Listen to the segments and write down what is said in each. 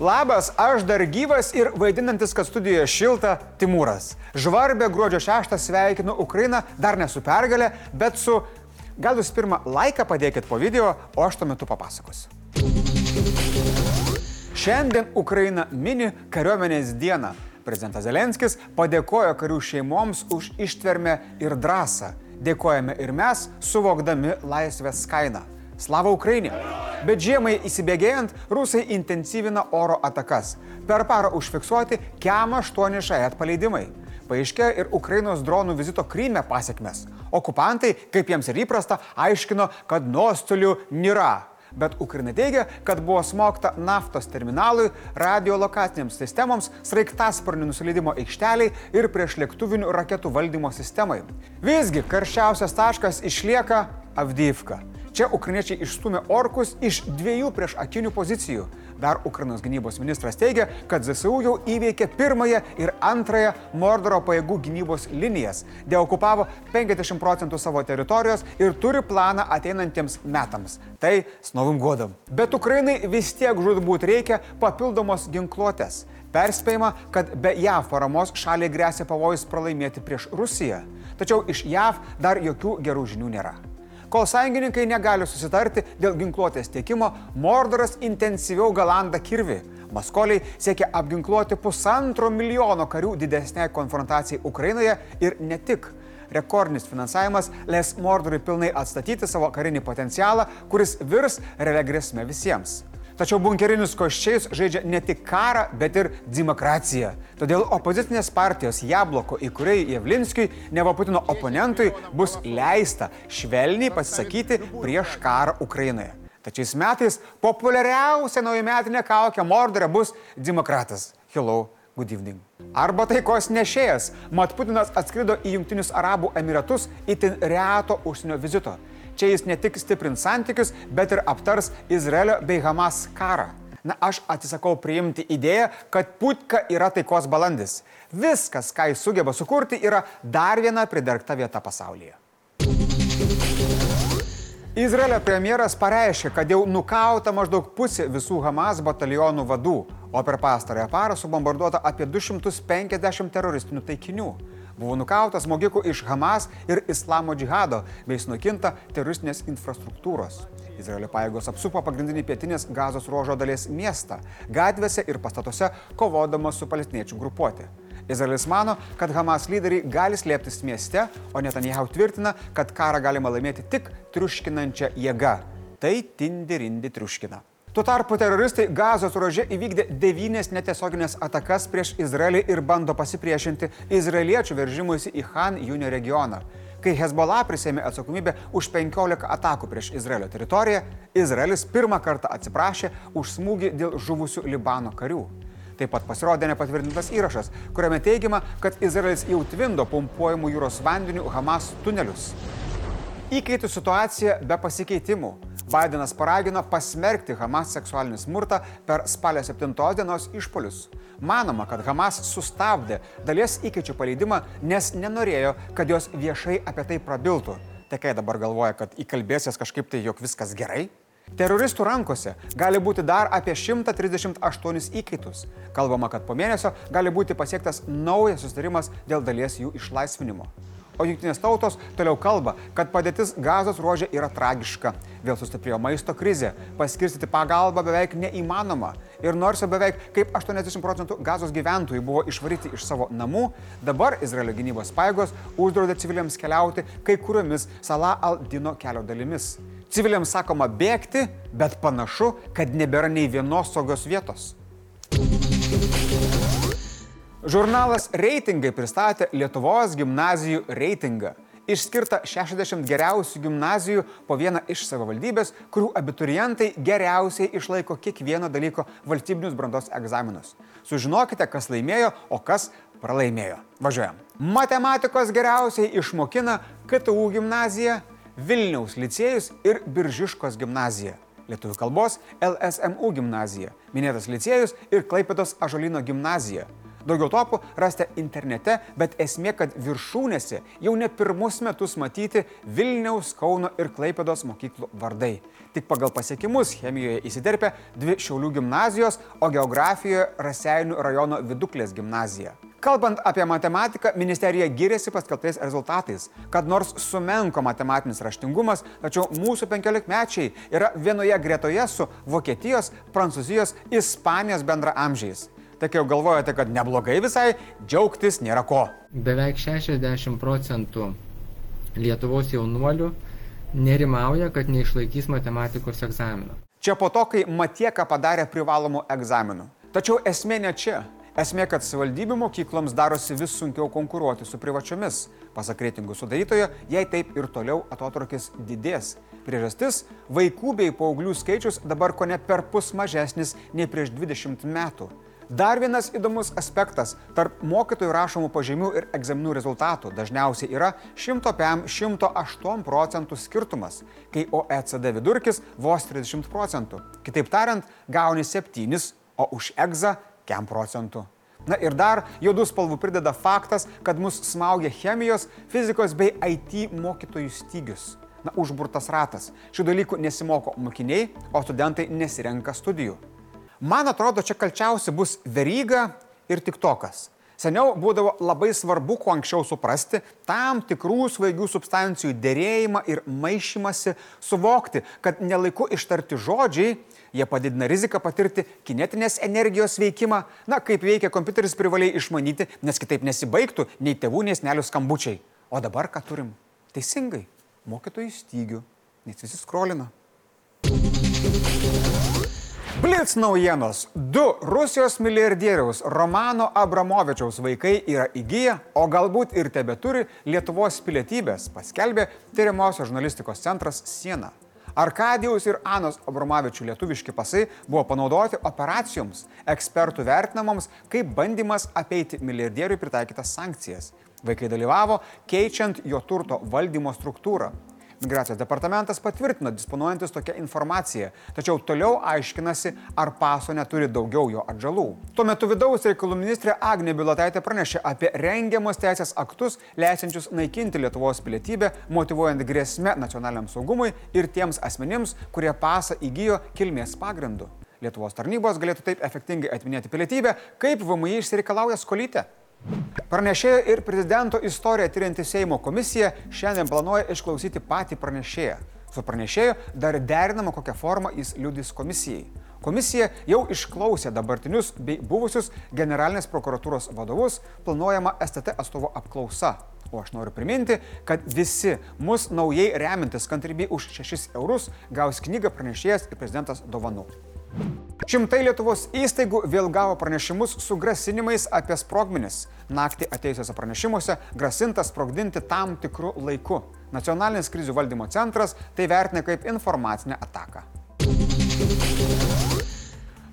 Labas, aš dar gyvas ir vaidinantis, kad studijoje šilta Timūras. Žvarbė gruodžio 6 sveikinu Ukrainą dar ne su pergalė, bet su... Gal jūs pirmą laiką padėkit po video, o aš tuo metu papasakosiu. Šiandien Ukraina mini kariuomenės dieną. Prezidentas Zelenskis padėkojo karių šeimoms už ištvermę ir drąsą. Dėkojame ir mes, suvokdami laisvės kainą. Slava Ukrainė! Bet žiemai įsibėgėjant, rusai intensyvina oro atakas. Per parą užfiksuoti KEM 8 šajet paleidimai. Paaiškėjo ir Ukrainos dronų vizito Kryme pasiekmes. Okupantai, kaip jiems ir įprasta, aiškino, kad nuostolių nėra. Bet Ukraina teigia, kad buvo smogta naftos terminalui, radiolokaciniams sistemoms, sraigtasparnių nusileidimo aikšteliai ir prieš lėktuvinių raketų valdymo sistemai. Visgi karščiausias taškas išlieka Avdyivka. Čia ukrainiečiai išstumė orkus iš dviejų prieš akinių pozicijų. Dar Ukrainos gynybos ministras teigia, kad ZSU jau įveikė pirmąją ir antrąją Mordoro pajėgų gynybos linijas, deokupavo 50 procentų savo teritorijos ir turi planą ateinantiems metams. Tai s novim godam. Bet Ukrainai vis tiek žudbūt reikia papildomos ginkluotės. Perspėjama, kad be JAV paramos šaliai grėsia pavojus pralaimėti prieš Rusiją. Tačiau iš JAV dar jokių gerų žinių nėra. Kol sąjungininkai negali susitarti dėl ginkluotės tiekimo, Mordoras intensyviau galanda kirvi. Maskoliai siekia apginkluoti pusantro milijono karių didesniai konfrontacijai Ukrainoje ir ne tik. Rekordinis finansavimas leis Mordorui pilnai atstatyti savo karinį potencialą, kuris virs realia grėsme visiems. Tačiau bunkerinius koščiais žaidžia ne tik karą, bet ir demokratiją. Todėl opozicinės partijos Jabloko įkūrėjai Jevlinskijui, neva Putino oponentui, bus leista švelniai pasisakyti prieš karą Ukrainoje. Tačiais metais populiariausia naujametinė kaukė Mordorė bus demokratas. Hello. Good evening. Arba taikos nešėjas. Mat Putinas atskrido į Junktinius Arabų Emiratus itin reto užsienio vizito. Čia jis ne tik stiprins santykius, bet ir aptars Izraelio bei Hamas karą. Na, aš atsisakau priimti idėją, kad putka yra taikos balandis. Viskas, ką jis sugeba sukurti, yra dar viena pridarkta vieta pasaulyje. Izraelio premjeras pareiškė, kad jau nukauta maždaug pusė visų Hamas batalionų vadų, o per pastarąją parą subombarduota apie 250 teroristinių taikinių. Buvo nukautas smogikų iš Hamas ir Islamo džihado bei sunaikinta teroristinės infrastruktūros. Izraelio pajėgos apsupo pagrindinį pietinės gazos ruožo dalies miestą, gatvėse ir pastatuose kovodamas su palestiniečių grupuotė. Izraelis mano, kad Hamas lyderiai gali slėptis mieste, o Netanyahu tvirtina, kad karą galima laimėti tik triuškinančia jėga. Tai tindirindi triuškina. Tuo tarpu teroristai gazos ruože įvykdė devynės netiesioginės atakas prieš Izraelį ir bando pasipriešinti izraeliečių veržimuisi į Han Junio regioną. Kai Hezbollah prisėmė atsakomybę už 15 atakų prieš Izraelio teritoriją, Izraelis pirmą kartą atsiprašė už smūgį dėl žuvusių Libano karių. Taip pat pasirodė nepatvirtintas įrašas, kuriame teigiama, kad Izraelis jau tvindo pumpuojamų jūros vandenių Hamas tunelius. Įkaitų situacija be pasikeitimų. Bidenas paragino pasmerkti Hamas seksualinį smurtą per spalio 7 dienos išpolius. Manoma, kad Hamas sustabdė dalies įkaičių paleidimą, nes nenorėjo, kad jos viešai apie tai prabiltų. Tai kai dabar galvoja, kad įkalbėsės kažkaip tai, jog viskas gerai? Teroristų rankose gali būti dar apie 138 įkaitus. Kalbama, kad po mėnesio gali būti pasiektas naujas sustarimas dėl dalies jų išlaisvinimo. O jungtinės tautos toliau kalba, kad padėtis gazos ruožė yra tragiška. Vėl sustiprėjo maisto krizė, paskirstyti pagalbą beveik neįmanoma. Ir nors beveik kaip 80 procentų gazos gyventojų buvo išvaryti iš savo namų, dabar Izraelio gynybos paėgos uždraudė civiliams keliauti kai kuriomis Salah al-Dino kelio dalimis. Civiliams sakoma bėgti, bet panašu, kad nebėra nei vienos saugios vietos. Žurnalas Reitingai pristatė Lietuvos gimnazijų reitingą. Išskirta 60 geriausių gimnazijų po vieną iš savivaldybės, kurių abiturientai geriausiai išlaiko kiekvieno dalyko valstybinius brandos egzaminus. Sužinokite, kas laimėjo, o kas pralaimėjo. Važiuojam. Matematikos geriausiai išmokina KTU gimnazija, Vilniaus licėjus ir Biržiškos gimnazija. Lietuvių kalbos LSMU gimnazija, minėtas licėjus ir Klaipėdos Ažolino gimnazija. Daugiau topų rasite internete, bet esmė, kad viršūnėse jau ne pirmus metus matyti Vilniaus, Kauno ir Klaipėdos mokyklų vardai. Tik pagal pasiekimus chemijoje įsiterpia dvi Šiaulių gimnazijos, o geografijoje Raseinių rajono Viduklės gimnazija. Kalbant apie matematiką, ministerija giriasi paskelbtais rezultatais, kad nors sumenko matematinis raštingumas, tačiau mūsų penkiolikmečiai yra vienoje gretoje su Vokietijos, Prancūzijos, Ispanijos bendra amžiais. Tai jau galvojate, kad neblogai visai, džiaugtis nėra ko. Beveik 60 procentų Lietuvos jaunuolių nerimauja, kad neišlaikys matematikos egzamino. Čia po to, kai Matieka padarė privalomų egzaminų. Tačiau esmė ne čia. Esmė, kad savivaldybių mokykloms darosi vis sunkiau konkuruoti su privačiomis. Pasak reitingų sudarytojo, jei taip ir toliau atotrukis didės. Priežastis - vaikų bei paauglių skaičius dabar ko ne per pus mažesnis nei prieš 20 metų. Dar vienas įdomus aspektas - tarp mokytojų rašomų pažymių ir egzaminų rezultatų dažniausiai yra 100-108 procentų skirtumas, kai OECD vidurkis vos 30 procentų. Kitaip tariant, gauni 7, o už egzą kem procentų. Na ir dar juodų spalvų prideda faktas, kad mus smaugia chemijos, fizikos bei IT mokytojų stygius. Na, užburtas ratas. Šių dalykų nesimoko mokiniai, o studentai nesirenka studijų. Man atrodo, čia kalčiausi bus veryga ir tik tokas. Seniau būdavo labai svarbu kuo anksčiau suprasti tam tikrų svaigių substancijų dėrėjimą ir maišymasi, suvokti, kad nelaiku ištarti žodžiai, jie padidina riziką patirti kinetinės energijos veikimą, na, kaip veikia kompiuteris privaliai išmanyti, nes kitaip nesibaigtų nei tėvų, nei snelių skambučiai. O dabar ką turim? Teisingai, mokytojų stygių, nes visi skrolina. Blitz naujienos. Du Rusijos milijardieriaus Romano Abramovičiaus vaikai yra įgyję, o galbūt ir tebe turi Lietuvos pilietybės, paskelbė tyriamosios žurnalistikos centras Siena. Arkadijaus ir Anos Abramovičių lietuviški pasai buvo panaudoti operacijoms, ekspertų vertinamoms kaip bandymas apeiti milijardieriui pritaikytas sankcijas. Vaikai dalyvavo keičiant jo turto valdymo struktūrą. Migracijos departamentas patvirtino disponuojantis tokią informaciją, tačiau toliau aiškinasi, ar paso neturi daugiau jo atžalų. Tuo metu vidaus reikalų ministrė Agnė Bilotaitė pranešė apie rengiamus teisės aktus, leisiančius naikinti Lietuvos pilietybę, motivuojant grėsmę nacionaliniam saugumui ir tiems asmenims, kurie pasą įgyjo kilmės pagrindu. Lietuvos tarnybos galėtų taip efektingai atminėti pilietybę, kaip VMI išsireikalauja skolytę. Pranešėjo ir prezidento istoriją tyrianti Seimo komisija šiandien planuoja išklausyti patį pranešėją. Su pranešėju dar derinama, kokią formą jis liudys komisijai. Komisija jau išklausė dabartinius bei buvusius generalinės prokuratūros vadovus, planuojama STT atstovo apklausa. O aš noriu priminti, kad visi mus naujai remintis kantrybį už 6 eurus gaus knygą pranešėjas ir prezidentas dovanų. Šimtai Lietuvos įstaigų vėl gavo pranešimus su grasinimais apie sprogmenis. Naktį ateisiuose pranešimuose grasinta sprogdinti tam tikrų laiku. Nacionalinis krizių valdymo centras tai vertina kaip informacinę ataką.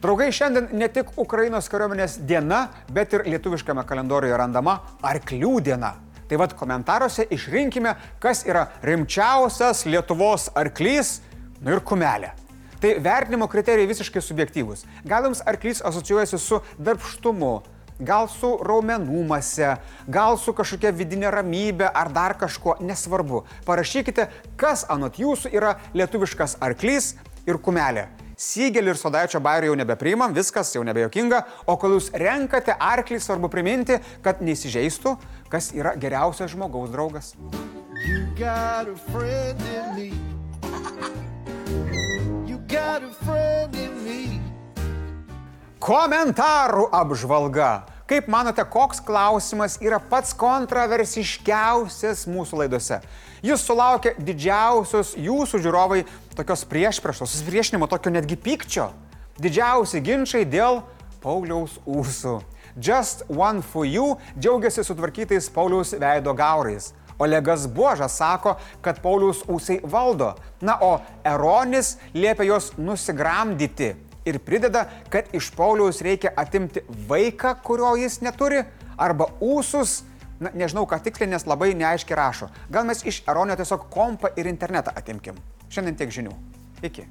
Draugai, šiandien ne tik Ukrainos kariuomenės diena, bet ir lietuviškame kalendoriuje randama arklių diena. Tai vad komentaruose išrinkime, kas yra rimčiausias Lietuvos arklys, nu ir kumelė. Tai vertinimo kriterijai visiškai subjektyvūs. Gal jums arklys asocijuojasi su darbštumu, gal su raumenų mase, gal su kažkokia vidinė ramybė ar dar kažko, nesvarbu. Parašykite, kas anot jūsų yra lietuviškas arklys ir kumelė. Sygelį ir sodaičio bairių jau nebepriimam, viskas jau nebejokinga, o kol jūs renkate arklį, svarbu priminti, kad neįsižeistų, kas yra geriausias žmogaus draugas. You got a friend in me. Komentarų apžvalga. Kaip manote, koks klausimas yra pats kontroversiškiausias mūsų laidose? Jis sulaukia didžiausios jūsų žiūrovai tokios priešpriešos, susipriešinimo, tokio netgi pykčio. Didžiausi ginčiai dėl Pauliaus ūsų. Just One for You džiaugiasi sutvarkytais Pauliaus veido gaurais. Olegas Buožas sako, kad Pauliaus ūsai valdo. Na, o Eronis liepia juos nusigramdyti ir prideda, kad iš Pauliaus reikia atimti vaiką, kurio jis neturi, arba ūsus, na, nežinau ką tiksliai, nes labai neaiškiai rašo. Gal mes iš Eronio tiesiog kompą ir internetą atimkim. Šiandien tiek žinių. Iki.